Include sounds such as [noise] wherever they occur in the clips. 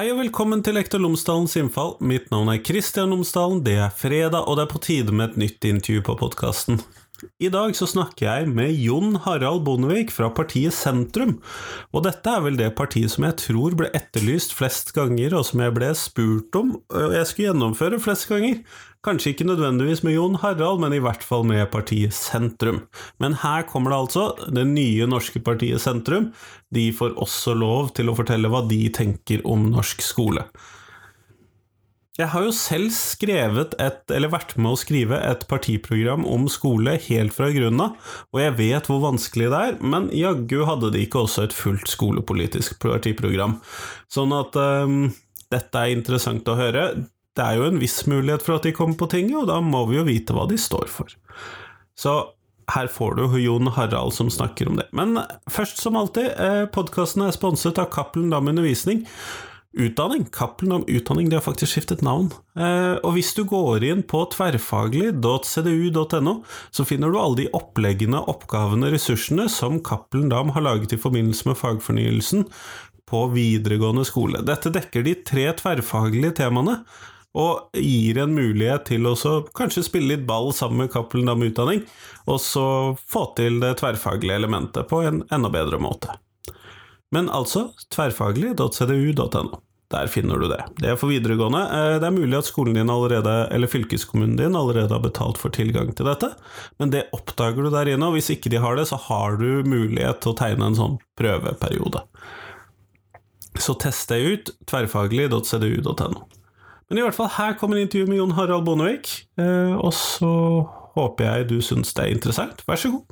Hei og velkommen til Lektor Lomsdalens innfall. Mitt navn er Kristian Lomsdalen. Det er fredag, og det er på tide med et nytt intervju på podkasten. I dag så snakker jeg med Jon Harald Bondevik fra partiet Sentrum. Og dette er vel det partiet som jeg tror ble etterlyst flest ganger, og som jeg ble spurt om og jeg skulle gjennomføre flest ganger. Kanskje ikke nødvendigvis med Jon Harald, men i hvert fall med partiet Sentrum. Men her kommer det altså det nye norske partiet Sentrum. De får også lov til å fortelle hva de tenker om norsk skole. Jeg har jo selv skrevet et, eller vært med å skrive et partiprogram om skole helt fra grunnen av, og jeg vet hvor vanskelig det er, men jaggu hadde de ikke også et fullt skolepolitisk partiprogram. Sånn at um, dette er interessant å høre. Det er jo en viss mulighet for at de kommer på tinget, og da må vi jo vite hva de står for. Så her får du Jon Harald som snakker om det. Men først som alltid, eh, podkasten er sponset av Cappelen Dam Undervisning. Utdanning. Cappelen om utdanning, de har faktisk skiftet navn. Eh, og hvis du går inn på tverrfaglig.cdu.no, så finner du alle de oppleggene, oppgavene, ressursene som Cappelen Dam har laget i forbindelse med fagfornyelsen på videregående skole. Dette dekker de tre tverrfaglige temaene, og gir en mulighet til å kanskje spille litt ball sammen med Cappelen Dam Utdanning, og så få til det tverrfaglige elementet på en enda bedre måte. Men altså tverrfaglig.cdu.no. Der finner du det. Det er for videregående. Eh, det er mulig at skolen din allerede, eller fylkeskommunen din allerede har betalt for tilgang til dette, men det oppdager du der inne, og hvis ikke de har det, så har du mulighet til å tegne en sånn prøveperiode. Så test det ut, tverrfaglig.cdu.no. Men i hvert fall, her kommer intervjuet med Jon Harald Bondevik, eh, og så håper jeg du syns det er interessant. Vær så god.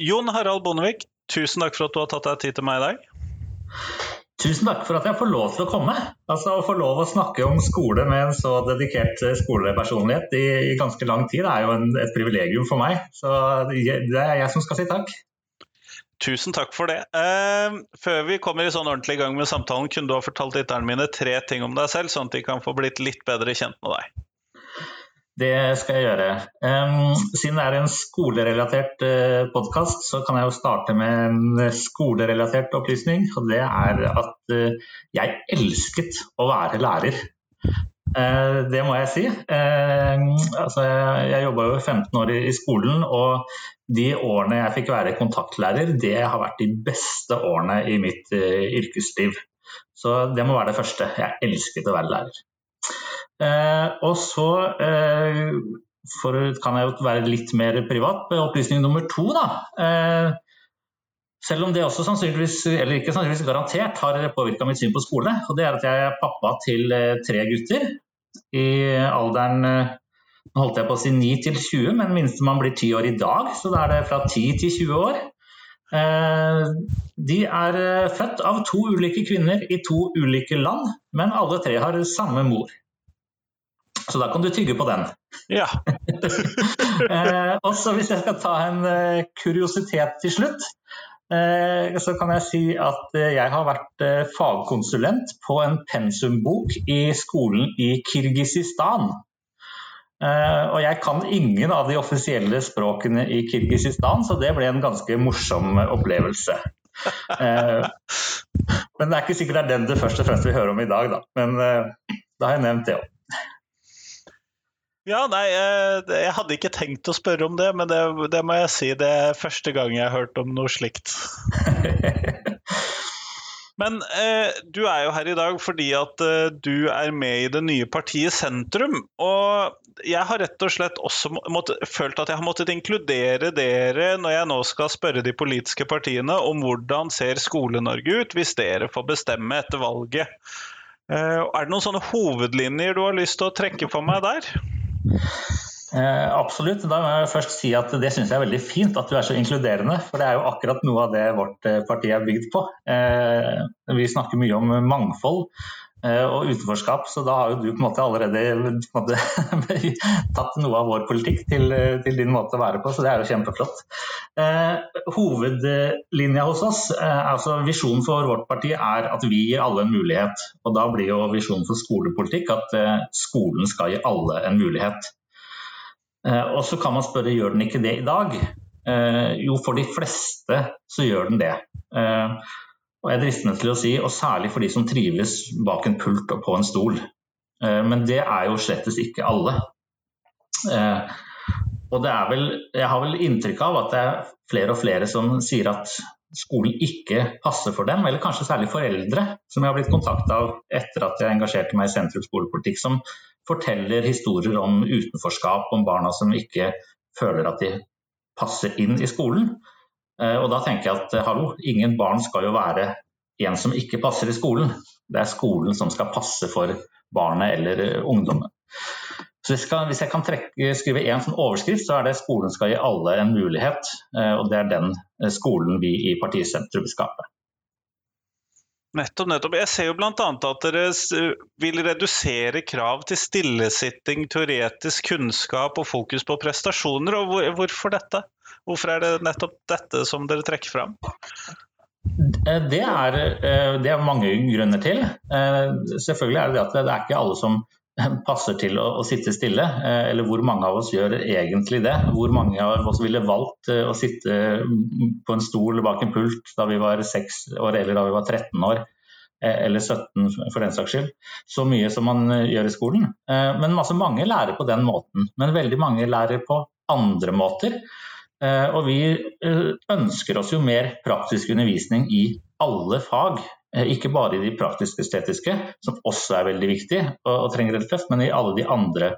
Jon Harald Bondevik, tusen takk for at du har tatt deg tid til meg i dag. Tusen takk for at jeg får lov til å komme. Altså Å få lov å snakke om skole med en så dedikert eh, skolepersonlighet i, i ganske lang tid er jo en, et privilegium for meg. Så det er jeg som skal si takk. Tusen takk for det. Uh, før vi kommer i sånn ordentlig gang med samtalen, kunne du ha fortalt lytterne mine tre ting om deg selv, sånn at de kan få blitt litt bedre kjent med deg? Det skal jeg gjøre. Siden det er en skolerelatert uh, eh, podkast, så kan jeg jo starte med en skolerelatert opplysning. Og det er at uh, jeg elsket å være lærer. Uh, det må jeg si. Altså, jeg jobba jo 15 år i, skolen, og de årene jeg fikk være kontaktlærer, det har vært de beste årene i mitt yrkesliv. Så det må være det første. Jeg elsket å være lærer. Eh, og så eh, for, kan jeg jo være litt mer privat. Opplysning nummer to, da. Eh, selv om det også sannsynligvis, eller ikke sannsynligvis garantert, har påvirka mitt syn på skole. Og det er at jeg er pappa til tre gutter i alderen nå holdt jeg på å si 9 til 20, men minstemann blir 10 år i dag, så da er det fra 10 til 20 år. De er født av to ulike kvinner i to ulike land, men alle tre har samme mor. Så da kan du tygge på den. Ja. [laughs] eh, også hvis jeg skal ta en eh, kuriositet til slutt, eh, så kan jeg si at eh, jeg har vært eh, fagkonsulent på en pensumbok i skolen i Kirgisistan. Eh, og jeg kan ingen av de offisielle språkene i Kirgisistan, så det ble en ganske morsom opplevelse. men det er ikke sikkert det er den det først og fremst vil høre om i dag, da. Men da har jeg nevnt det òg. Ja, nei, eh, jeg hadde ikke tenkt å spørre om det, men det, det må jeg si. Det er første gang jeg har hørt om noe slikt. [laughs] Men eh, du er jo her i dag fordi at eh, du er med i det nye partiet Sentrum. Og jeg har rett og slett også måtte, følt at jeg har måttet inkludere dere når jeg nå skal spørre de politiske partiene om hvordan ser Skole-Norge ut hvis dere får bestemme etter valget. Eh, er det noen sånne hovedlinjer du har lyst til å trekke for meg der? Eh, absolutt. Da må jeg først si at det syns jeg er veldig fint at du er så inkluderende. For det er jo akkurat noe av det vårt eh, parti er bygd på. Eh, vi snakker mye om mangfold. Eh, og utenforskap, så da har jo du på en måte allerede måte, [laughs] tatt noe av vår politikk til, til, din måte å være på, så det er jo kjempeflott. Eh, hovedlinja hos oss, eh, altså visjonen for vårt parti er at vi gir alle en mulighet. Og da blir jo visjonen for skolepolitikk at eh, skolen skal gi alle en mulighet. Eh, og så kan man spørre gjør den ikke det i dag? Eh, jo, for de fleste så gjør den det. Og jeg drister meg til å si, og særlig for de som trives bak en pult og på en stol. Eh, men det er jo slettes ikke alle. Eh, og det er vel, jeg har vel inntrykk av at det er flere og flere som sier at skolen ikke passer for dem, eller kanskje særlig foreldre, som jeg har blitt kontakta av etter at jeg engasjerte meg i sentrum skolepolitikk, som forteller historier om utenforskap, om barna som ikke føler at de passer inn i skolen. Eh, og da tenker jeg at eh, hallo, ingen barn skal jo være en som ikke passer i skolen. Det er skolen som skal passe for barnet eller eh, ungdommen. Så hvis, jeg kan trekke, skrive én sånn overskrift, så er det skolen skal gi alle en mulighet. Og det er den skolen vi i partiet Sentrum vil. Nettopp, nettopp. Jeg ser jo bl.a. at dere vil redusere krav til stillesitting, teoretisk kunnskap og fokus på prestasjoner. og Hvorfor dette? Hvorfor er det nettopp dette som dere trekker fram? Eh, det er, eh, det er mange grunner til. Eh, selvfølgelig er det at det er ikke alle som [laughs] passer til å, å, sitte stille, eller hvor mange av oss gjør egentlig det. Hvor mange av oss ville valgt å sitte på en stol bak en pult da vi var 6 år eller da vi var 13 år, eller 17 for den saks skyld. Så mye som man gjør i skolen. Men masse mange lærer på den måten. Men veldig mange lærer på andre måter. Eh, og vi eh, ønsker oss jo mer praktisk undervisning i alle fag. Eh, ikke bare i de praktisk-estetiske, som også er veldig viktig og, trenger et løft, men i alle de andre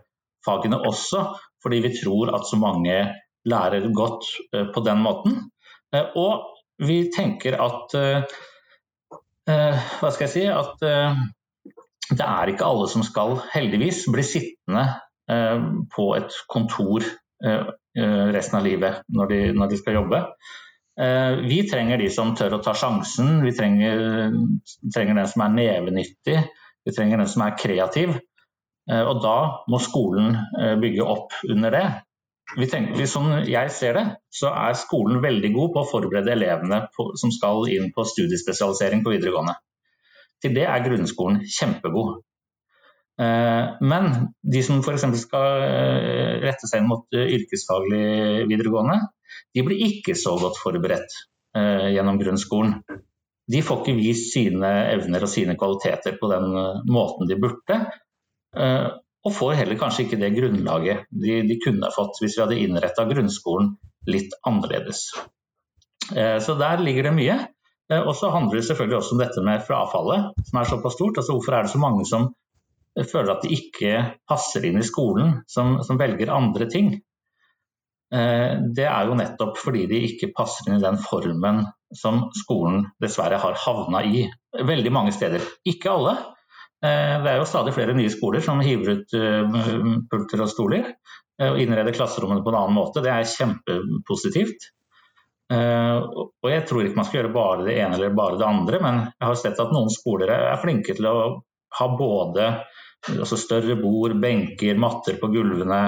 fagene også. Fordi vi tror at så mange lærer godt på den måten. Og vi tenker at Hva skal jeg si? At det er ikke alle som skal, heldigvis, bli sittende på et kontor resten av livet når de, når de skal jobbe. Eh, vi trenger de som tør å ta sjansen, vi trenger, trenger den som er nevenyttig, vi trenger den som er kreativ. Eh, og da må skolen bygge opp under det. Tenker, som jeg ser det, så er skolen veldig god på å forberede elevene på, som skal inn på studiespesialisering på videregående. Til det er grunnskolen kjempegod. Eh, men de som f.eks. skal eh, rette seg mot eh, yrkesfaglig videregående, de blir ikke så godt forberedt gjennom grunnskolen. De får ikke vist sine evner og sine kvaliteter på den måten de burde. Og får heller kanskje ikke det grunnlaget de, de kunne fått hvis vi hadde innretta grunnskolen litt annerledes. Så der ligger det mye. Og så handler det selvfølgelig også om dette med frafallet, som er såpass stort. Altså hvorfor er det så mange som føler at de ikke passer inn i skolen, som, som velger andre ting. Eh, det er jo nettopp fordi de ikke passer inn i den formen som skolen dessverre har havna i veldig mange steder. Ikke alle. Eh, det er jo stadig flere nye skoler som hiver ut eh, pulter og stoler og innreder klasserommene på en annen måte. Det er kjempepositivt. Og jeg tror ikke man skal gjøre bare det ene eller bare det andre, men jeg har sett at noen skoler er flinke til å ha både Altså større bord, benker, matter på gulvene,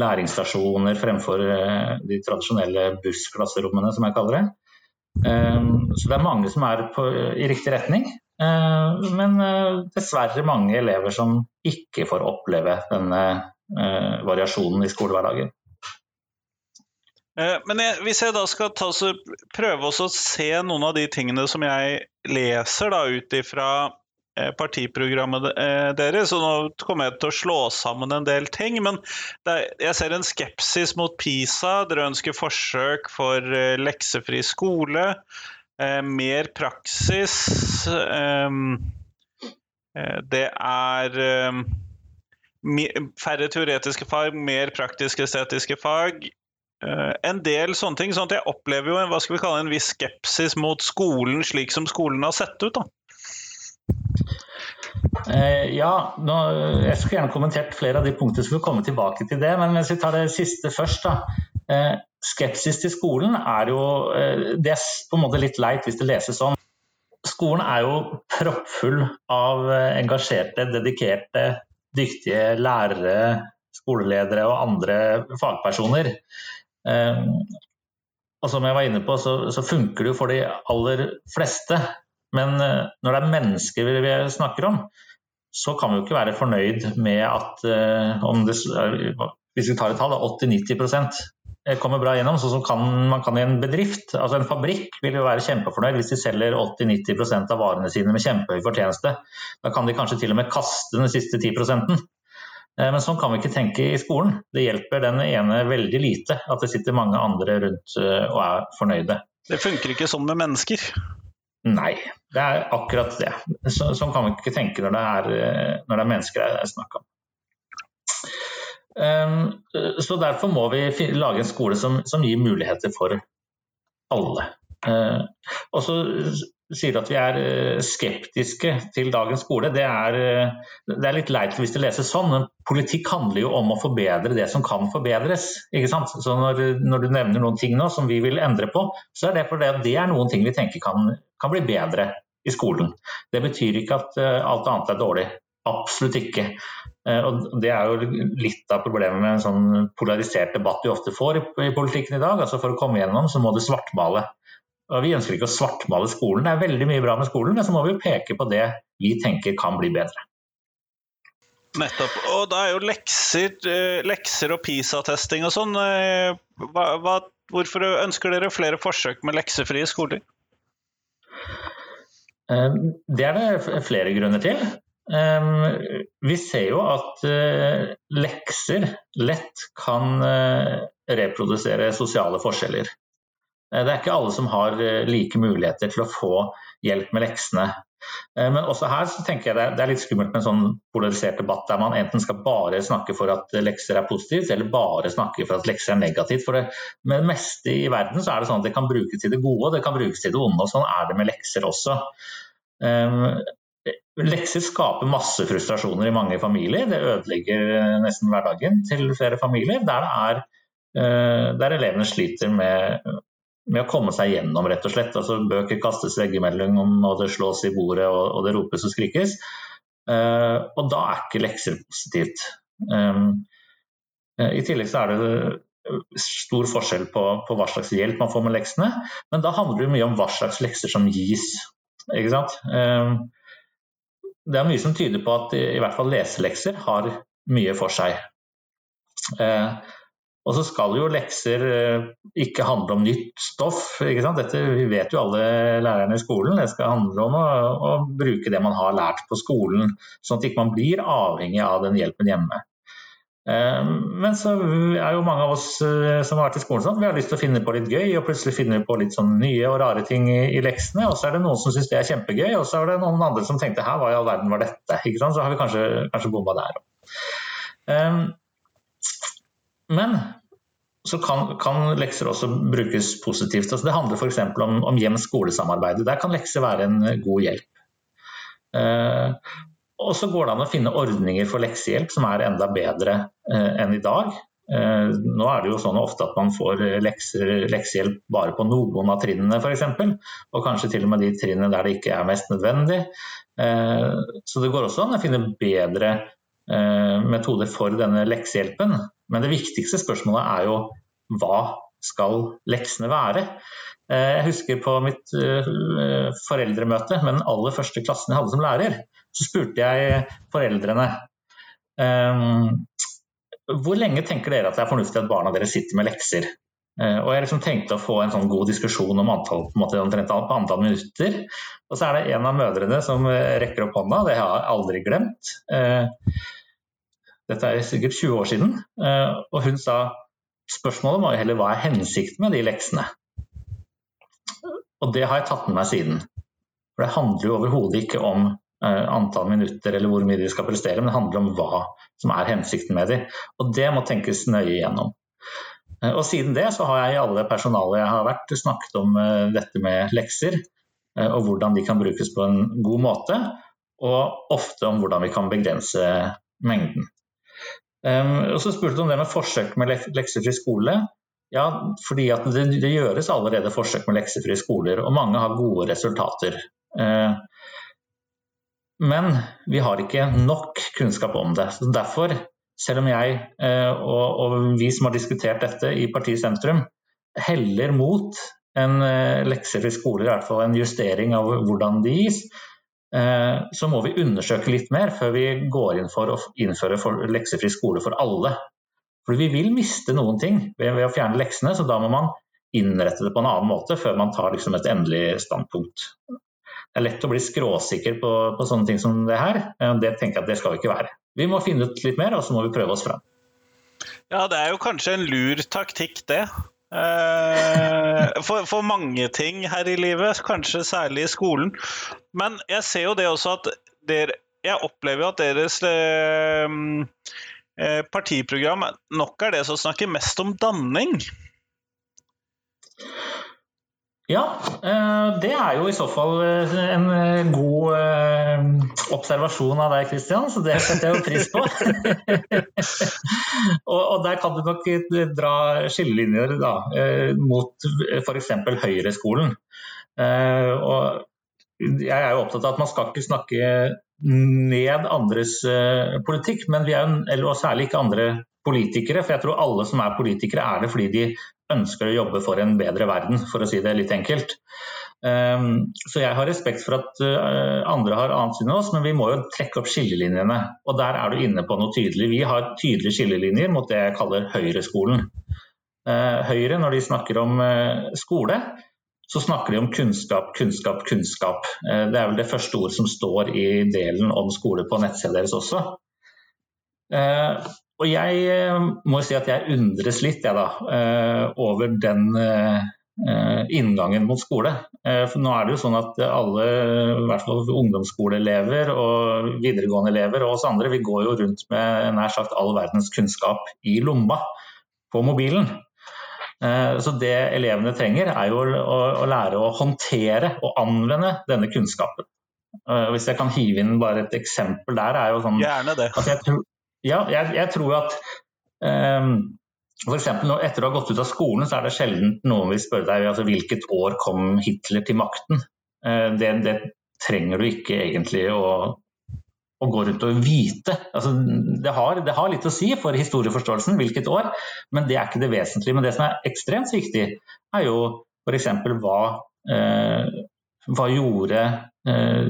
læringsstasjoner fremfor eh, de tradisjonelle bussklasserommene, som jeg kaller det. Ehm, så det er mange som er på, i riktig retning. Eh, men eh, dessverre mange elever som ikke får oppleve denne variasjonen i skolehverdagen. Men jeg, hvis jeg da skal ta, prøve å se noen av de tingene som jeg leser da, ut ifra Eh, partiprogrammet eh, deres. Og nå kommer jeg til å slå sammen en del ting. Men jeg ser en skepsis mot PISA. Dere ønsker forsøk for eh, leksefri skole. mer praksis. det er færre teoretiske fag, mer praktiske estetiske fag. en del sånne ting. sånn at jeg opplever jo en, hva skal vi kalle en viss skepsis mot skolen slik som skolen har sett ut. da. Eh, ja, nå, jeg skulle gjerne kommentert flere av de punktene, så vi kommer tilbake til det. Men hvis vi tar det siste først, da. Eh, skepsis til skolen er jo eh, Det er på en måte litt leit hvis det leses sånn. skolen er jo proppfull av engasjerte, dedikerte, dyktige lærere, skoleledere og andre fagpersoner. Og som jeg var inne på, så, så funker det jo for de aller fleste. Men når det er mennesker vi snakker om, så kan vi jo ikke være fornøyd med at om det, hvis vi tar et tall, 80-90% kommer bra gjennom. Sånn som man kan i en bedrift, altså en fabrikk vil jo være kjempefornøyd hvis de selger 80-90% av varene sine med kjempehøy fortjeneste. Da kan de kanskje til og med kaste den siste 10 eh, men sånn kan vi ikke tenke i skolen. Det hjelper den ene veldig lite at det sitter mange andre rundt eh, og er fornøyde. Det funker ikke sånn med mennesker? Nei, det er akkurat det. Så, sånn kan vi ikke tenke når det er, eh, når det er mennesker det er snakk om. Um, så Derfor må vi lage en skole som, som gir muligheter for alle. Ehm, og så sier du at vi er eh, skeptiske til dagens skole. Det er, eh, det er, litt leit hvis det leses sånn, men politikk handler jo om å forbedre det som kan forbedres. ikke sant? Så når, når, du nevner noen ting nå som vi vil endre på, så er det fordi det er noen ting vi tenker kan, kan bli bedre i skolen. Det betyr ikke at alt annet er dårlig. Absolutt ikke. Eh, og Det er jo litt av problemet med en sånn polarisert debatt vi ofte får i politikken i dag. altså For å komme gjennom så må du svartmale. Og Vi ønsker ikke å svartmale skolen, det er veldig mye bra med skolen, men så må vi peke på det vi tenker kan bli bedre. Nettopp. Og da er jo lekser, eh, lekser og PISA-testing og sånn. Eh, hvorfor ønsker dere flere forsøk med leksefrie skoler? Det er det flere grunner til. Vi ser jo at eh, lekser lett kan eh, reprodusere sosiale forskjeller. Eh, det er ikke alle som har like muligheter til å få hjelp med leksene. Men også her så tenker jeg det er litt skummelt med en sånn polarisert debatt der man enten skal bare snakke for at lekser er positivt, eller bare snakke for at lekser er negativt. For det, med det meste i verden så er det sånn at det kan brukes til det gode og det kan brukes til det onde. og Sånn er det med lekser også. Ehm, Lekser skaper masse frustrasjoner i mange familier. Det ødelegger nesten hverdagen til flere familier. Der, er, eh, der elevene sliter med, med, å komme seg gjennom, rett og slett. Altså, bøker kastes veggimellom, og det slås i bordet, og, og det ropes og skrikes. Uh, og da er ikke lekser positivt. Eh, I tillegg så er det stor forskjell på, på, hva slags hjelp man får med leksene, men da handler det mye om hva slags lekser som gis. Ikke sant? det er mye som tyder på at i hvert fall leselekser har mye for seg. Eh, og så skal jo lekser eh, ikke handle om nytt stoff. ikke sant? Dette vet jo alle lærerne i skolen. Det skal handle om å, å, bruke det man har lært på skolen, sånn at ikke man blir avhengig av den hjelpen hjemme. Eh, men så er jo mange av oss eh, som har vært i skolen sånn, vi har lyst til å finne på litt gøy, og plutselig finner vi på litt sånn nye og rare ting i, leksene. Og så er det noen som syns det er kjempegøy, og så er det noen andre som tenkte her, hva i all verden var dette? Ikke sant? Så har vi kanskje, kanskje bomba der òg. Men så kan, kan, lekser også brukes positivt. Altså det handler f.eks. om, om hjem-skole-samarbeidet. Der kan lekser være en god hjelp. Eh, og så går det an å finne ordninger for leksehjelp som er enda bedre eh, enn i dag. Eh, nå er det jo sånn ofte at man får lekser, leksehjelp bare på noen av trinnene f.eks. Og kanskje til og med de trinnene der det ikke er mest nødvendig. Eh, så det går også an å finne bedre eh, metoder for denne leksehjelpen. Men det viktigste spørsmålet er jo hva skal leksene være? Eh, jeg husker på mitt eh, foreldremøte med den aller første klassen jeg hadde som lærer så spurte jeg foreldrene um, hvor lenge tenker dere at det er fornuftig at barna deres sitter med lekser? Uh, og Jeg liksom tenkte å få en sånn god diskusjon om antall, på måte, antall minutter. Og så er det en av mødrene som eh, rekker opp hånda, det har jeg aldri glemt. Dette er sikkert 20 år siden. Uh, og hun sa spørsmålet var heller hva er hensikten med de leksene? Og det har jeg tatt med meg siden. For det handler jo overhodet ikke om Eh, antall minutter eller hvor mye de skal prestere, men det handler om hva som er hensikten med de. Og det må tenkes nøye igjennom. Eh, og Siden det så har jeg i alle personalet jeg har vært, snakket om eh, dette med lekser, og hvordan de kan brukes på en god måte. Og ofte om hvordan vi kan begrense mengden. Og Så spurte du om det med forsøk med leksefri skole. Ja, fordi det, det, gjøres allerede forsøk med leksefrie skoler, og mange har gode resultater. Men vi har ikke nok kunnskap om det. Så derfor, selv om jeg og, og vi som har diskutert dette i partiet sentrum, heller mot en leksefri skole, i hvert fall en justering av hvordan de gis, så må vi undersøke litt mer før vi går inn for å innføre leksefri skole for alle. For vi vil miste noen ting ved, å fjerne leksene, så da må man innrette det på en annen måte før man tar liksom et endelig standpunkt. Det er lett å bli skråsikker på, på, sånne ting som det her. Det tenker jeg at det skal vi ikke være. Vi må finne ut litt mer, og så må vi prøve oss fram. Ja, det er jo kanskje en lur taktikk, det. Eh, for, for, mange ting her i livet, kanskje særlig i skolen. Men jeg ser jo det også at dere Jeg opplever jo at deres eh, Eh, partiprogram nok er det som snakker mest om danning. Ja, eh, det er jo i så fall eh, en god observasjon av deg, Kristian, så det setter jeg jo pris på. [laughs] og der kan du nok dra skillelinjer da, mot f.eks. Høyreskolen. Og jeg er jo opptatt av at man skal ikke snakke ned andres politikk, men vi er jo, eller særlig ikke andre politikere. For jeg tror alle som er politikere er det fordi de ønsker å jobbe for en bedre verden, for å si det litt enkelt. Um, så jeg har respekt for at uh, andre har annet syn enn oss, men vi må jo trekke opp skillelinjene. Og der er du inne på noe tydelig. Vi har tydelige skillelinjer mot det jeg kaller høyreskolen. Uh, Høyre, når de snakker om uh, skole, så snakker de om kunnskap, kunnskap, kunnskap. Eh, det er vel det første ord som står i delen om skole på nettsida deres også. Eh, og jeg eh, må si at jeg undres litt jeg, da, over den inngangen mot skole. For nå er det jo sånn at alle, i hvert fall ungdomsskoleelever og videregående elever og oss andre, vi går jo rundt med nær sagt all verdens kunnskap i lomma på mobilen. Eh, så Det elevene trenger, er jo å, lære å håndtere og anvende denne kunnskapen. Eh, hvis jeg kan hive inn bare et eksempel der, er jo sånn Gjerne det. Jeg, ja, jeg, jeg, tror at um, for eksempel, etter å ha gått ut av skolen, så er det sjelden noen vil spørre deg altså, hvilket år kom Hitler til makten. Det, det, trenger du ikke egentlig å, å gå rundt og vite. Altså, det, har, det, har, litt å si for historieforståelsen hvilket år, men det er ikke det vesentlige. Men det som er ekstremt viktig, er jo f.eks. hva, uh, hva gjorde eh,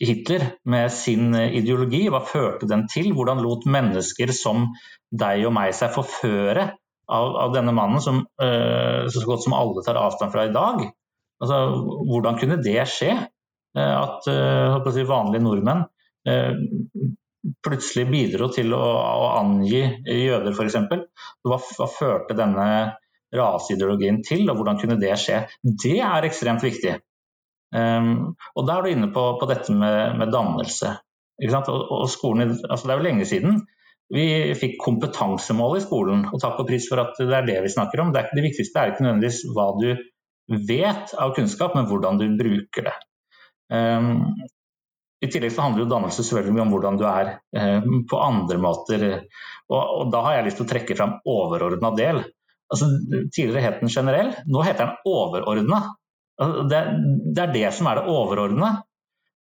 Hitler med sin ideologi? Hva førte den til? Hvordan lot mennesker som deg og meg seg forføre av, av denne mannen, som eh, så godt som alle tar avstand fra i dag? Altså, hvordan kunne det skje? Eh, at uh, vanlige nordmenn Eh, plutselig bidro til å, å angi jøder, f.eks. Hva, hva førte denne raseideologien til, og hvordan kunne det skje? Det er ekstremt viktig. Um, og Da er du inne på, på dette med, med dannelse. Og, og skolen, altså det er jo lenge siden vi fikk kompetansemål i skolen, og takk og pris for at det er det vi snakker om. Det, er, det viktigste er ikke nødvendigvis hva du vet av kunnskap, men hvordan du bruker det. Um, i tillegg så handler jo dannelse selvfølgelig mye om hvordan du er um, på andre måter. Og, og, Da har jeg lyst til å trekke fram overordna del. Altså, tidligere het den generell, nå heter den overordna. Det, det, er det som er det overordnede.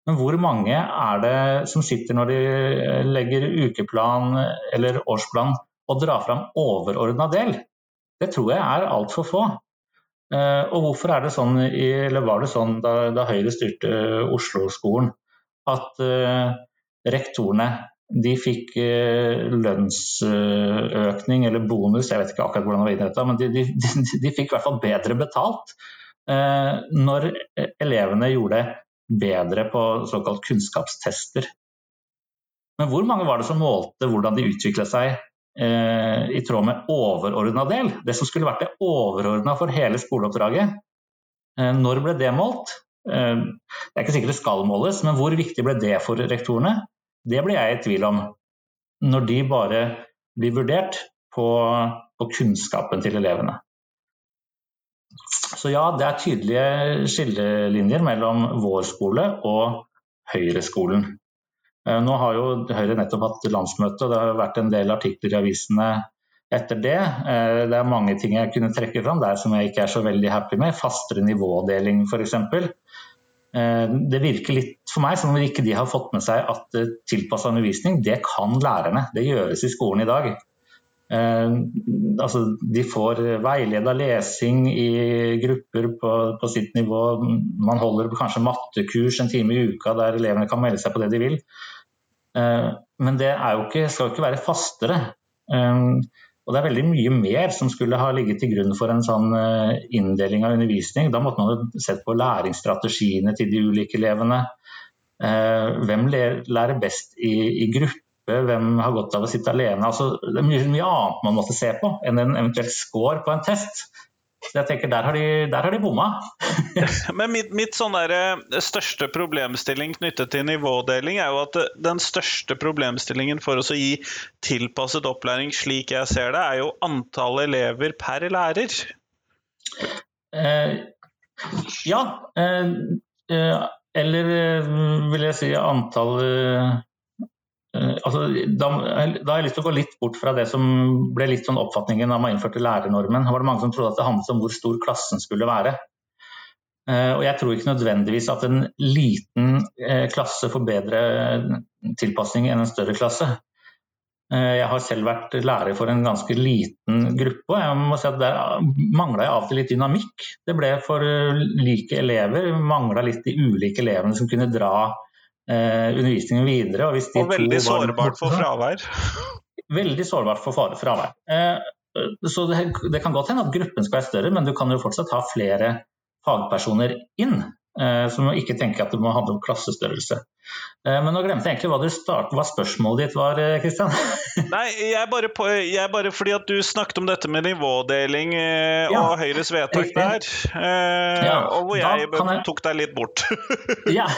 Men hvor mange er det som sitter når de eh, legger ukeplan eller årsplan og drar fram overordna del? Det tror jeg er altfor få. Eh, og hvorfor er det sånn, eller var det sånn da, da Høyre styrte Oslo-skolen? at uh, rektorene de fikk uh, lønnsøkning eller bonus, jeg vet ikke akkurat hvordan det var innretta, men de, de, de, de, fikk i hvert fall bedre betalt når elevene gjorde det bedre på såkalt kunnskapstester. Men hvor mange var det som målte hvordan de utvikla seg i tråd med overordna del? Det som skulle vært det overordna for hele skoleoppdraget. Når ble det målt? Eh, det er ikke sikkert det skal måles, men hvor viktig ble det for rektorene? Det ble jeg i tvil om. Når de bare blir vurdert på, på kunnskapen til elevene. Så ja, det er tydelige skillelinjer mellom vår skole og Høyre-skolen. Eh, nå har jo Høyre nettopp hatt landsmøte, og det har vært en del artikler i avisene etter det. Eh, det er mange ting jeg kunne trekke fram der som jeg ikke er så veldig happy med. Fastere nivådeling f.eks. Det virker litt for meg som om ikke de har fått med seg at tilpassa undervisning, det kan lærerne. Det gjøres i skolen i dag. Altså, de får veileda lesing i grupper på, på, sitt nivå. Man holder kanskje mattekurs en time i uka der elevene kan melde seg på det de vil. men det jo ikke, skal jo ikke være fastere. Og det er veldig mye mer som skulle ha ligget til grunn for en sånn eh, inndeling av undervisning. Da måtte man ha sett på læringsstrategiene til de ulike elevene. Eh, hvem lærer best i, i gruppe, hvem har godt av å sitte alene. Altså, det er mye, mye annet man måtte se på enn en eventuell score på en test. Så jeg tenker, Der har de, der har de bomma. [laughs] Men mitt, mitt sånn eh, største problemstilling knyttet til nivådeling er jo at eh, den største problemstillingen for oss å gi tilpasset opplæring, slik jeg ser det, er jo antall elever per lærer. Eh, ja. Eh, eh, eller vil jeg si antall altså, da, da, har jeg lyst til å gå litt bort fra det som ble litt sånn oppfatningen da man innførte lærernormen. Det var mange som trodde at det handlet om hvor stor klassen skulle være. Uh, og jeg tror ikke nødvendigvis at en liten uh, klasse får bedre tilpasning enn en større klasse. Jeg har selv vært lærer for en ganske liten gruppe, og jeg må si at der mangla jeg av og til litt dynamikk. Det ble for like elever, mangla litt de ulike elevene som kunne dra eh, undervisningen videre. Og, og [laughs] veldig sårbart for fravær? Veldig sårbart for fravær. Eh, så det, det, kan godt hende at gruppen skal være større, men du kan jo fortsatt ha flere fagpersoner inn. Eh, så må ikke tenke at det må handle om klassestørrelse. Eh, men nå glemte jeg egentlig hva, start, hva spørsmålet ditt var, Kristian. Eh, [laughs] Nei, jeg bare, på, jeg bare, fordi at du snakket om dette med nivådeling eh, ja, og Høyres vedtak der. Eh, ja, og hvor jeg, jeg, tok deg litt bort. [laughs] [laughs] ja.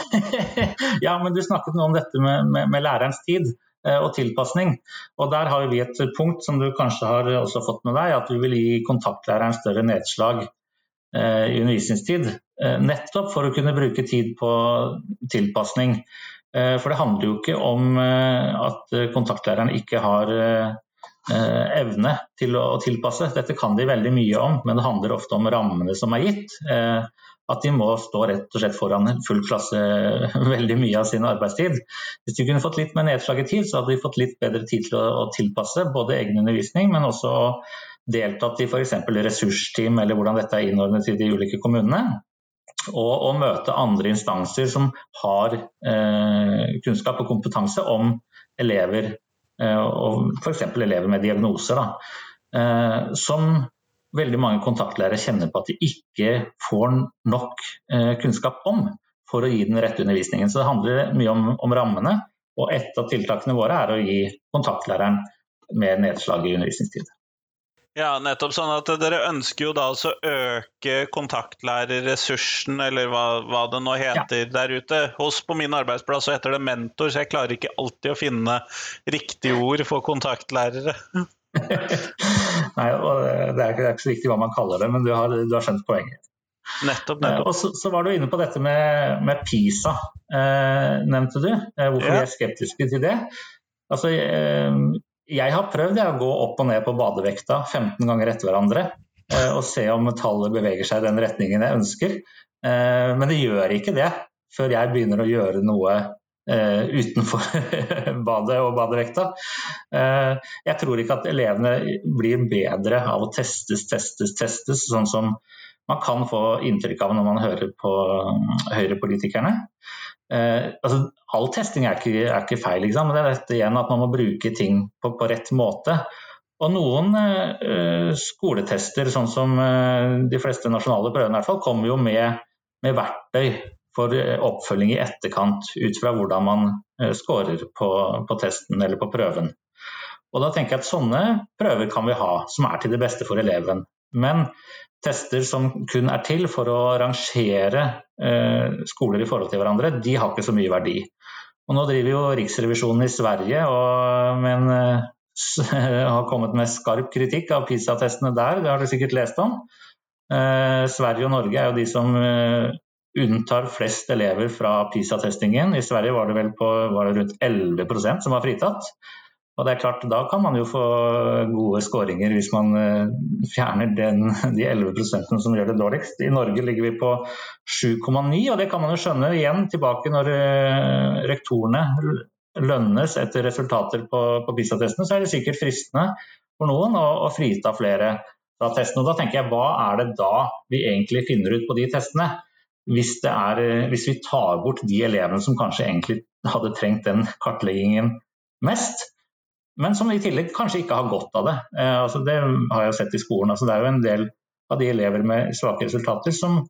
ja. men du snakket nå om dette med, med, med lærerens tid og tilpasning. Og Der har vi et punkt som du kanskje har også fått med deg, at du vil gi kontaktlæreren større nedslag i undervisningstid. Eh, nettopp for å kunne bruke tid på tilpasning. Eh, for det handler jo ikke om eh, at kontaktlæreren ikke har evne til å tilpasse. Dette kan de veldig mye om, men det handler ofte om rammene som er gitt. At de må stå rett og slett foran full klasse [laughs] veldig mye av sin arbeidstid. Hvis de kunne fått litt mer nedslag i tid, så hadde de fått litt bedre tid til å tilpasse både egen undervisning, men også deltatt i f.eks. ressursteam, eller hvordan dette er innordnet i de ulike kommunene og å møte andre instanser som har eh, kunnskap og kompetanse om elever, eh, og f.eks. elever med diagnoser. Eh, som veldig mange kontaktlærere kjenner på at de ikke får nok eh, kunnskap om for å gi den rette undervisningen. Så det handler mye om, om rammene, og et av tiltakene våre er å gi kontaktlæreren mer nedslag i undervisningstid. Ja, nettopp sånn at dere ønsker jo da altså å øke kontaktlærerressursen, eller hva, hva, det nå heter ja. der ute. Hos på min arbeidsplass så heter det mentor, så jeg klarer ikke alltid å finne riktige ord for kontaktlærere. [laughs] Nei, det er, ikke, så viktig hva man kaller det, men du har, du har skjønt poenget. Nettopp, nettopp. Og så, så, var du inne på dette med, med PISA, eh, nevnte du. Eh, hvorfor ja. vi er skeptiske til det. Altså, eh, jeg har prøvd jeg, å gå opp og ned på badevekta 15 ganger etter hverandre eh, og se om tallet beveger seg i den retningen jeg ønsker. Eh, men det gjør ikke det før jeg begynner å gjøre noe eh, utenfor [laughs] badet og badevekta. Jeg tror ikke at elevene blir bedre av å testes, testes, testes, sånn som man kan få inntrykk av når man hører på høyrepolitikerne. Eh, altså, all testing er ikke, er ikke feil, liksom. men det er dette igjen at man må bruke ting på, på rett måte. Og noen eh, skoletester, sånn som eh, de fleste nasjonale prøvene, i hvert fall, kommer jo med, med, verktøy for eh, oppfølging i etterkant, ut fra hvordan man eh, scorer på, på, testen eller på prøven. Og da tenker jeg at Sånne prøver kan vi ha, som er til det beste for eleven. Men tester som kun er til for å rangere eh, skoler i forhold til hverandre, de har ikke så mye verdi. Og nå driver jo Riksrevisjonen i Sverige og men, eh, [laughs] har kommet med skarp kritikk av PISA-testene der, det har du sikkert lest om. Eh, Sverige og Norge er jo de som eh, unntar flest elever fra PISA-testingen. I Sverige var det vel på, var det rundt 11% som var fritatt. Og det er klart, Da kan man jo få gode skåringer hvis man eh, fjerner den, de 11% som gjør det dårligst. I Norge ligger vi på 7,9, og det kan man jo skjønne igjen tilbake når eh, rektorene lønnes etter resultater på, på PISA-testene, så er det sikkert fristende for noen å, å frita flere fra testene. Og da tenker jeg, Hva er det da vi egentlig finner ut på de testene? Hvis, er, eh, hvis vi tar bort de elevene som kanskje egentlig hadde trengt den kartleggingen mest, men som i tillegg kanskje ikke har godt av det. Eh, altså det har jeg sett i skolen. Altså det er jo en del av de elever med svake resultater som,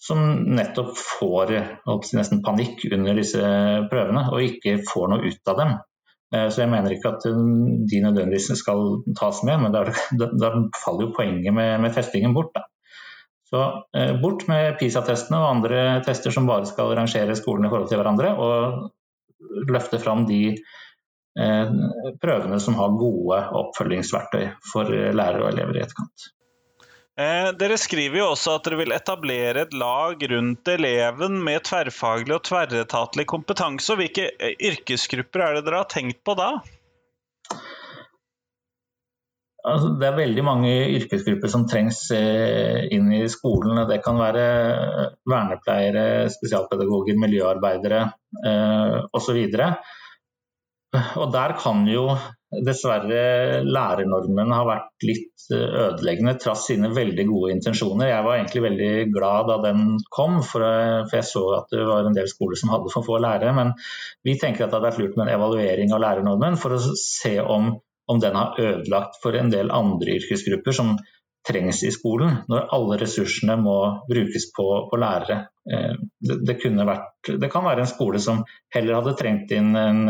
som nettopp får nesten panikk under disse prøvene og ikke får noe ut av dem. Eh, så jeg mener ikke at de nødvendigvis skal tas med, men da, faller jo poenget med, med testingen bort. Da. Så eh, bort med PISA-testene og andre tester som bare skal rangere skolene i forhold til hverandre, og løfte fram de Eh, prøvene som har gode oppfølgingsverktøy for lærere og elever i etterkant. Eh, dere skriver jo også at dere vil etablere et lag rundt eleven med tverrfaglig og tverretatlig kompetanse. og Hvilke eh, yrkesgrupper er det dere har tenkt på da? Altså, det er veldig mange yrkesgrupper som trengs inn i skolen. Det kan være vernepleiere, spesialpedagoger, miljøarbeidere eh, osv. Og der kan jo dessverre lærernormen ha vært litt eh, ødeleggende, trass sine veldig gode intensjoner. Jeg var egentlig veldig glad da den kom, for jeg så at det var en del skoler som hadde for få lærere. Men vi tenker at det hadde vært lurt med en evaluering av lærernormen for å se om, om den har ødelagt for en del andre yrkesgrupper som trengs i skolen, når alle ressursene må brukes på, på lærere. Eh, det, det, vært, det, kan være en skole som heller hadde trengt inn en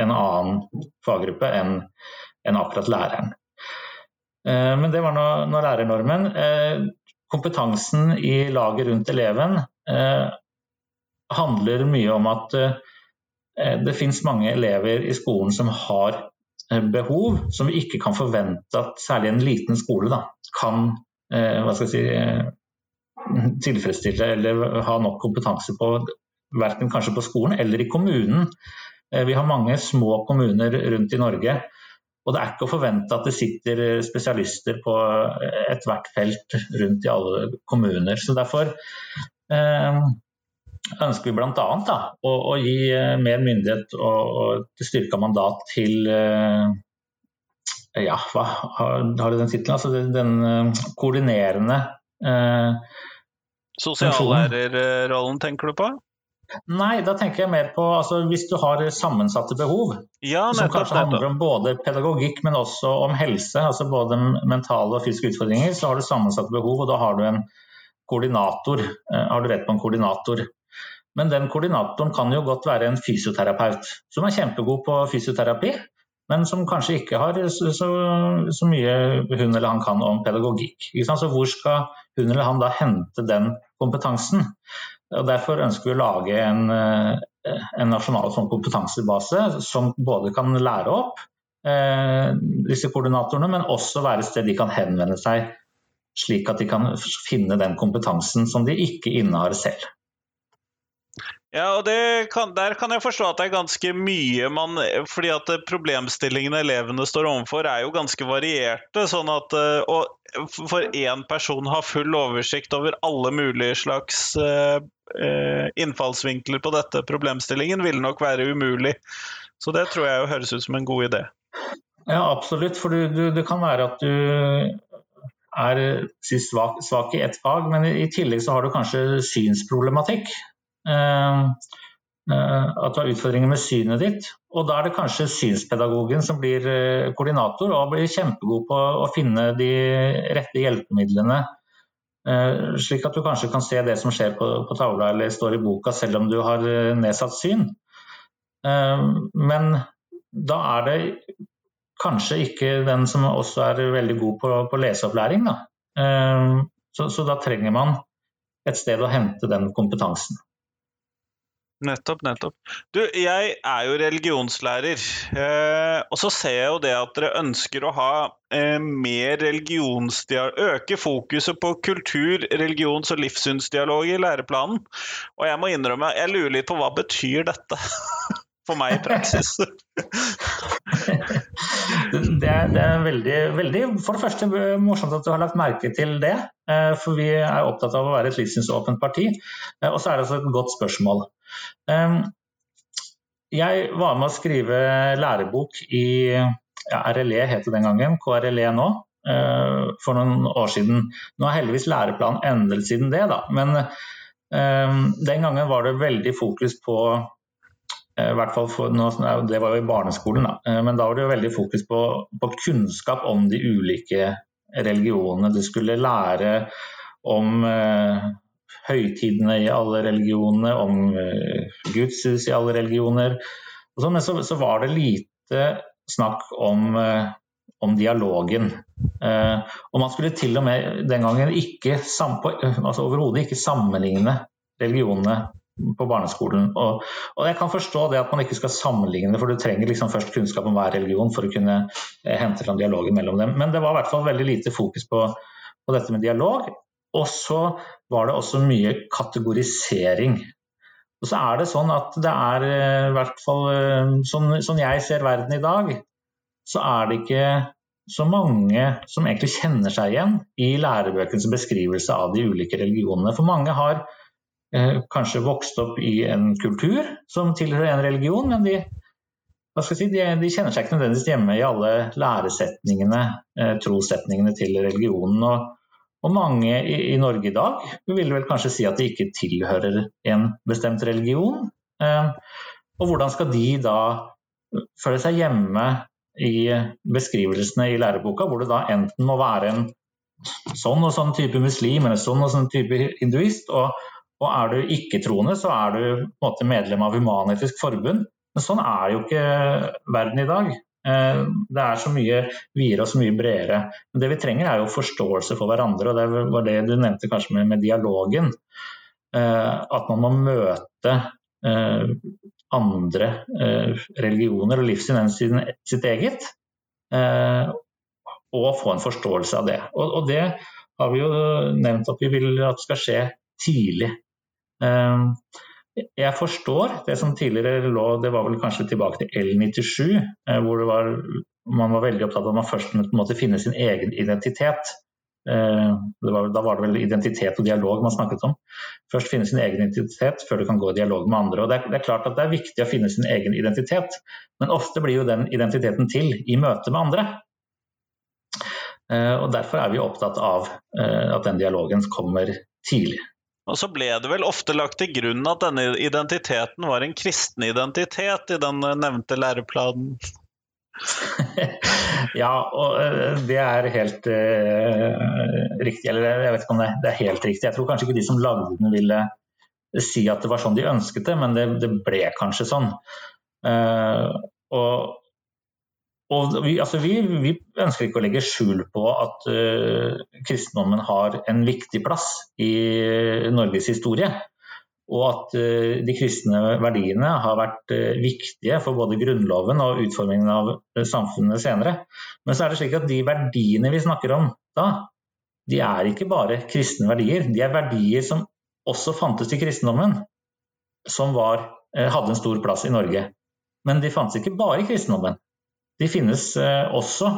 en annen faggruppe enn en akkurat læreren. Eh, men det var nå, nå lærernormen. Eh, kompetansen i laget rundt eleven eh, handler mye om at det finnes mange elever i skolen som har behov som vi ikke kan forvente at særlig en liten skole da, kan si, tilfredsstille eller ha nok kompetanse på, verken kanskje på skolen eller i kommunen. Eh, vi har mange små kommuner rundt i Norge. Og det er ikke å forvente at det sitter spesialister på ethvert felt rundt i alle kommuner. Så derfor eh, ønsker vi bl.a. Å, å gi eh, mer myndighet og, og styrka mandat til eh, ja, hva har, har det den tittelen? Altså den, den eh, koordinerende eh, Sosiallærerrollen, tenker du på? Nei, da tenker jeg mer på altså, hvis du har sammensatte behov. Ja, nettopp, som kanskje handler om både pedagogikk, men også om helse. altså Både mentale og fysiske utfordringer. Så har du sammensatte behov, og da har du en koordinator. Eh, har du rett på en koordinator. Men den koordinatoren kan jo godt være en fysioterapeut som er kjempegod på fysioterapi, men som kanskje ikke har så, så, så mye hun eller han kan om pedagogikk. Så hvor skal hun eller han da hente den kompetansen? Og Derfor ønsker vi å lage en, eh, en nasjonal sånn kompetansebase som både kan lære opp eh, disse koordinatorene, men også være et sted de kan henvende seg, slik at de kan finne den kompetansen som de ikke innehar selv. Ja, og kan, Der kan jeg forstå at det er ganske mye man fordi at Problemstillingene elevene står overfor er jo ganske varierte. sånn at og For én person har full oversikt over alle mulige slags uh, innfallsvinkler på dette problemstillingen, vil nok være umulig. Så det tror jeg høres ut som en god idé. Ja, absolutt. For du, du, det kan være at du er svak, svak i ett fag, men i tillegg så har du kanskje synsproblematikk. Eh, eh, at du har utfordringer med synet ditt. Og da er det kanskje synspedagogen som blir eh, koordinator og blir kjempegod på å finne de rette hjelpemidlene. Slik at du kanskje kan se det som skjer på, på tavla eller står i boka selv om du har nedsatt syn. Men da er det kanskje ikke den som også er veldig god på, på leseopplæring. Da. Så, så da trenger man et sted å hente den kompetansen. Nettopp, nettopp. Du, jeg er jo religionslærer, eh, og så ser jeg jo det at dere ønsker å ha eh, mer religionsdialog Øke fokuset på kultur, religions- og livssynsdialog i læreplanen. Og jeg må innrømme, jeg lurer litt på hva betyr dette? [laughs] for meg i praksis. [laughs] det, er, det er veldig, veldig, For det første morsomt at du har lagt merke til det. Eh, for vi er opptatt av å være et livssynsåpent parti. Eh, og så er det altså et godt spørsmål. Eh, jeg var med å skrive lærebok i ja, RLE het det den gangen, KRLE nå, for noen år siden. Nå har heldigvis læreplanen endret siden det, da. Men den gangen var det veldig fokus på Eh, I hvert fall for, Det var jo i barneskolen, da. Eh, men da var det jo veldig fokus på, på kunnskap om de ulike religionene. Du skulle lære om høytidene i alle religionene, om uh, gudshus i alle religioner. Så, men så, så, var det lite snakk om, uh, om dialogen. Uh, og man skulle til og med den gangen ikke altså overhodet ikke sammenligne religionene på barneskolen. Og, og, jeg kan forstå det at man ikke skal sammenligne, for du trenger liksom først kunnskap om hver religion for å kunne eh, hente fram dialogen mellom dem. Men det var i hvert fall veldig lite fokus på, på dette med dialog. Og så var det også mye kategorisering. Og så er det sånn at det er eh, i hvert fall eh, sånn, sånn jeg ser verden i dag, så er det ikke så mange som egentlig kjenner seg igjen i lærebøkenes beskrivelse av de ulike religionene. For mange har Eh, kanskje vokst opp i en kultur som tilhører en religion, men de, si, de, de kjenner seg ikke nødvendigvis hjemme i alle læresetningene, eh, trossetningene til religionen. Og, og mange i, i, Norge i dag vil vel kanskje si at de ikke tilhører en bestemt religion. Eh, og hvordan skal de da føle seg hjemme i beskrivelsene i læreboka, hvor det da enten må være en sånn og sånn type muslim eller sånn og sånn type hinduist, og og er du ikke-troende, så er du på en måte medlem av Human-Etisk Forbund. Men sånn er jo ikke verden i dag. Eh, det er så mye videre og så mye bredere. Men det vi trenger er jo forståelse for hverandre, og det var det du nevnte kanskje med, med dialogen. Eh, at man må møte eh, andre religioner og livssyn enn sitt eget. Og få en forståelse av det. Og det har vi jo nevnt at vi vil at skal skje tidlig. Jeg forstår det som tidligere lå, det var vel kanskje tilbake til L97, eh, hvor var, man var veldig opptatt av at man først måtte finne sin egen identitet. Ehm, var, da var det vel identitet og dialog man snakket om. Først finne sin egen identitet før du kan gå i dialog med andre. Og det er, det er klart at det er viktig å finne sin egen identitet, men ofte blir jo den identiteten til i møte med andre. Ehm, og Derfor er vi opptatt av eh, at den dialogen kommer tidlig. Og så ble det vel ofte lagt til grunn at denne identiteten var en kristen identitet i den nevnte læreplanen? [laughs] ja, og eh, det er helt uh, riktig. Eller jeg vet ikke om det, det, er helt riktig. Jeg tror kanskje ikke de som lagde den ville si at det var sånn de ønsket det, men det, det ble kanskje sånn. Uh, og og vi, altså vi, vi, ønsker ikke å legge skjul på at uh, kristendommen har en viktig plass i Norges historie. Og at uh, de kristne verdiene har vært uh, viktige for både Grunnloven og utformingen av samfunnet senere. Men så er det slik at de verdiene vi snakker om da, de er ikke bare kristne verdier. De er verdier som også fantes i kristendommen, som var, hadde en stor plass i Norge. Men de fantes ikke bare i kristendommen. De finnes eh, også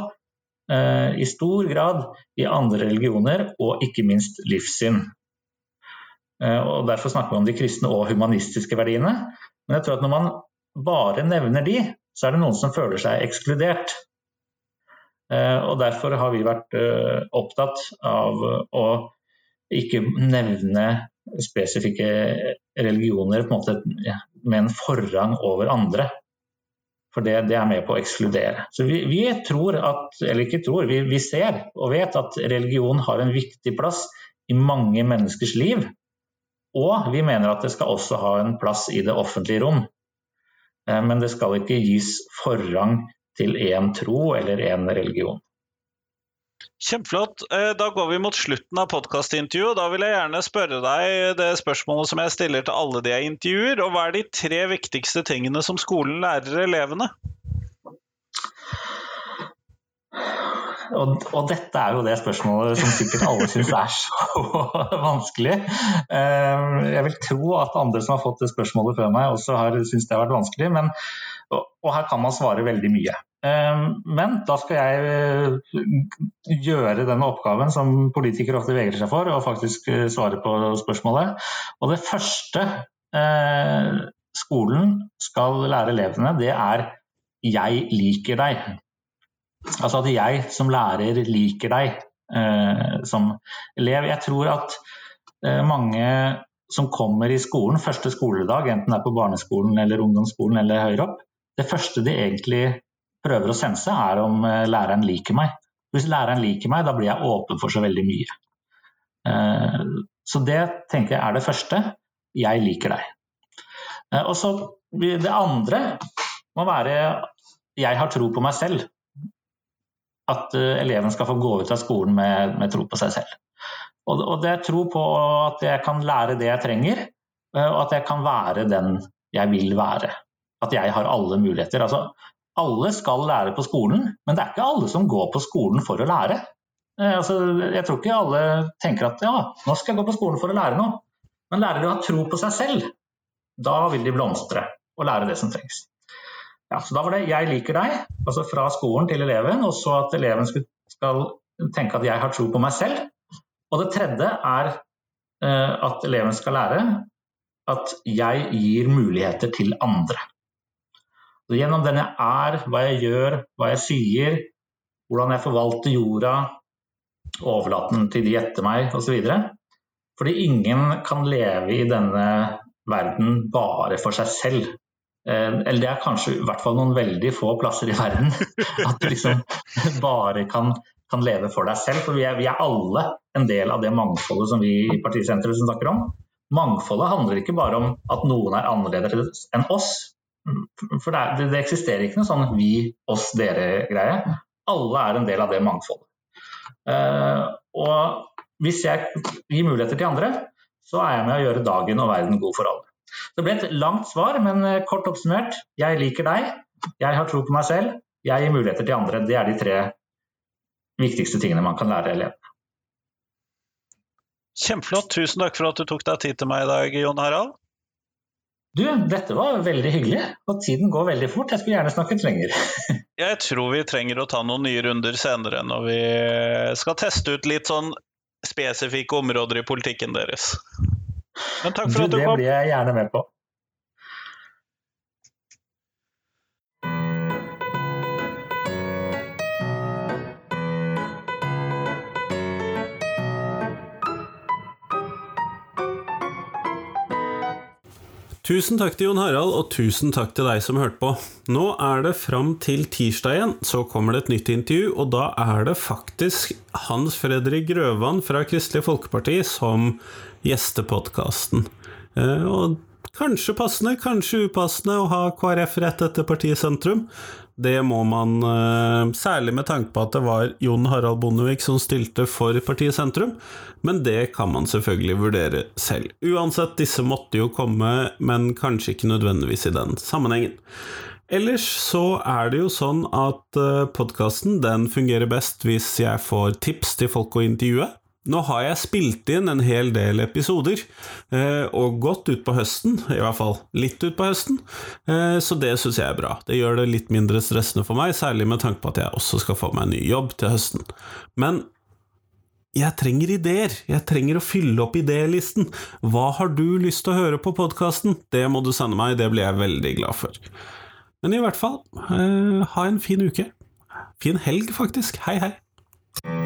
eh, i stor grad i andre religioner, og ikke minst livssyn. Eh, og Derfor snakker vi om de kristne og humanistiske verdiene. Men jeg tror at når man bare nevner de, så er det noen som føler seg ekskludert. Og Derfor har vi vært opptatt av å ikke nevne spesifikke religioner en måte, med en forrang over andre. For det, det, er med på å ekskludere. Så vi, vi, tror at, eller ikke tror, vi, vi ser og vet at religion har en viktig plass i mange menneskers liv. Og vi mener at det skal også ha en plass i det offentlige rom. Eh, men det skal ikke gis forrang til én tro eller én religion. Kjempeflott. Eh, da går vi mot slutten av podkastintervjuet. Da vil jeg gjerne spørre deg det spørsmålet som jeg stiller til alle de jeg intervjuer. Og hva er de tre viktigste tingene som skolen lærer elevene? og, og, dette er jo det spørsmålet som sikkert alle syns er så [laughs] vanskelig. Eh, jeg vil tro at andre som har fått det spørsmålet før meg, også har syntes det har vært vanskelig. Men, og her kan man svare veldig mye. Eh, men da skal jeg gjøre denne oppgaven som politikere ofte vegrer seg for, og faktisk svare på spørsmålet. Og det første skolen skal lære elevene, det er 'jeg liker deg'. Altså at jeg som lærer liker deg eh, som elev. Jeg tror at eh, mange som kommer i skolen første skoledag, enten det er på barneskolen eller ungdomsskolen eller høyere opp, det første de egentlig prøver å sense, er om eh, læreren liker meg. Hvis læreren liker meg, da blir jeg åpen for så veldig mye. Eh, så det tenker jeg er det første. Jeg liker deg. Eh, og så Det andre må være jeg har tro på meg selv at eleven skal få gå ut av skolen med, med tro på seg selv. Og, og, det er tro på at jeg kan lære det jeg trenger, og at jeg kan være den jeg vil være. At jeg har alle muligheter. Altså, alle skal lære på skolen, men det er ikke alle som går på skolen for å lære. Uh, altså, jeg tror ikke alle tenker at ja, nå skal jeg gå på skolen for å lære noe. Men lærer de å ha tro på seg selv, da vil de blomstre og lære det som trengs. Ja, så Da var det 'jeg liker deg', altså fra skolen til eleven, og så at eleven skal tenke at jeg har tro på meg selv. Og det tredje er uh, at eleven skal lære at jeg gir muligheter til andre. Så gjennom den jeg er, hva jeg gjør, hva jeg sier, hvordan jeg forvalter jorda, overlate den til de etter meg osv. Fordi ingen kan leve i denne verden bare for seg selv. Eh, eller det er kanskje i hvert fall noen veldig få plasser i verden [laughs] at du liksom [laughs] bare kan, kan leve for deg selv. For vi er, vi er, alle en del av det mangfoldet som vi i Partisenteret snakker om. Mangfoldet handler ikke bare om at noen er annerledes enn oss. For det, er, det eksisterer ikke noe sånn vi, oss, dere-greie. Alle er en del av det mangfoldet. Uh, og hvis jeg gir muligheter til andre, så er jeg med å gjøre dagen og verden god for alle. Det ble et langt svar, men eh, kort oppsummert. Jeg liker deg, jeg har tro på meg selv, jeg gir muligheter til andre. Det er de tre viktigste tingene man kan lære elevene. Kjempeflott. Tusen takk for at du tok deg tid til meg i dag, Jon Harald. Du, dette var veldig hyggelig, og tiden går veldig fort. Jeg skulle gjerne snakket lenger. [laughs] jeg tror vi trenger å ta noen nye runder senere når vi skal teste ut litt sånn spesifikke områder i politikken deres. Men takk for du, at du kom. Det blir jeg gjerne med på. Tusen takk til Jon Harald, og tusen takk til deg som hørte på. Nå er det fram til tirsdag igjen, så kommer det et nytt intervju, og da er det faktisk Hans Fredrik Grøvan fra Kristelig Folkeparti som gjester podkasten. Eh, og kanskje passende, kanskje upassende å ha KrF rett etter partiet sentrum. Det må man, eh, særlig med tanke på at det var Jon Harald Bondevik som stilte for partiet Sentrum, men det kan man selvfølgelig vurdere selv. Uansett, disse måtte jo komme, men kanskje ikke nødvendigvis i den sammenhengen. Ellers så er det jo sånn at eh, podkasten fungerer best hvis jeg får tips til folk å intervjue. Nå har jeg spilt inn en hel del episoder, eh, og gått ut på høsten, i hvert fall litt ut på høsten, eh, så det syns jeg er bra. Det gjør det litt mindre stressende for meg, særlig med tanke på at jeg også skal få meg en ny jobb til høsten. Men jeg trenger ideer, jeg trenger å fylle opp idélisten. Hva har du lyst til å høre på podkasten? Det må du sende meg, det blir jeg veldig glad for. Men i hvert fall, eh, ha en fin uke. Fin helg, faktisk. Hei, hei.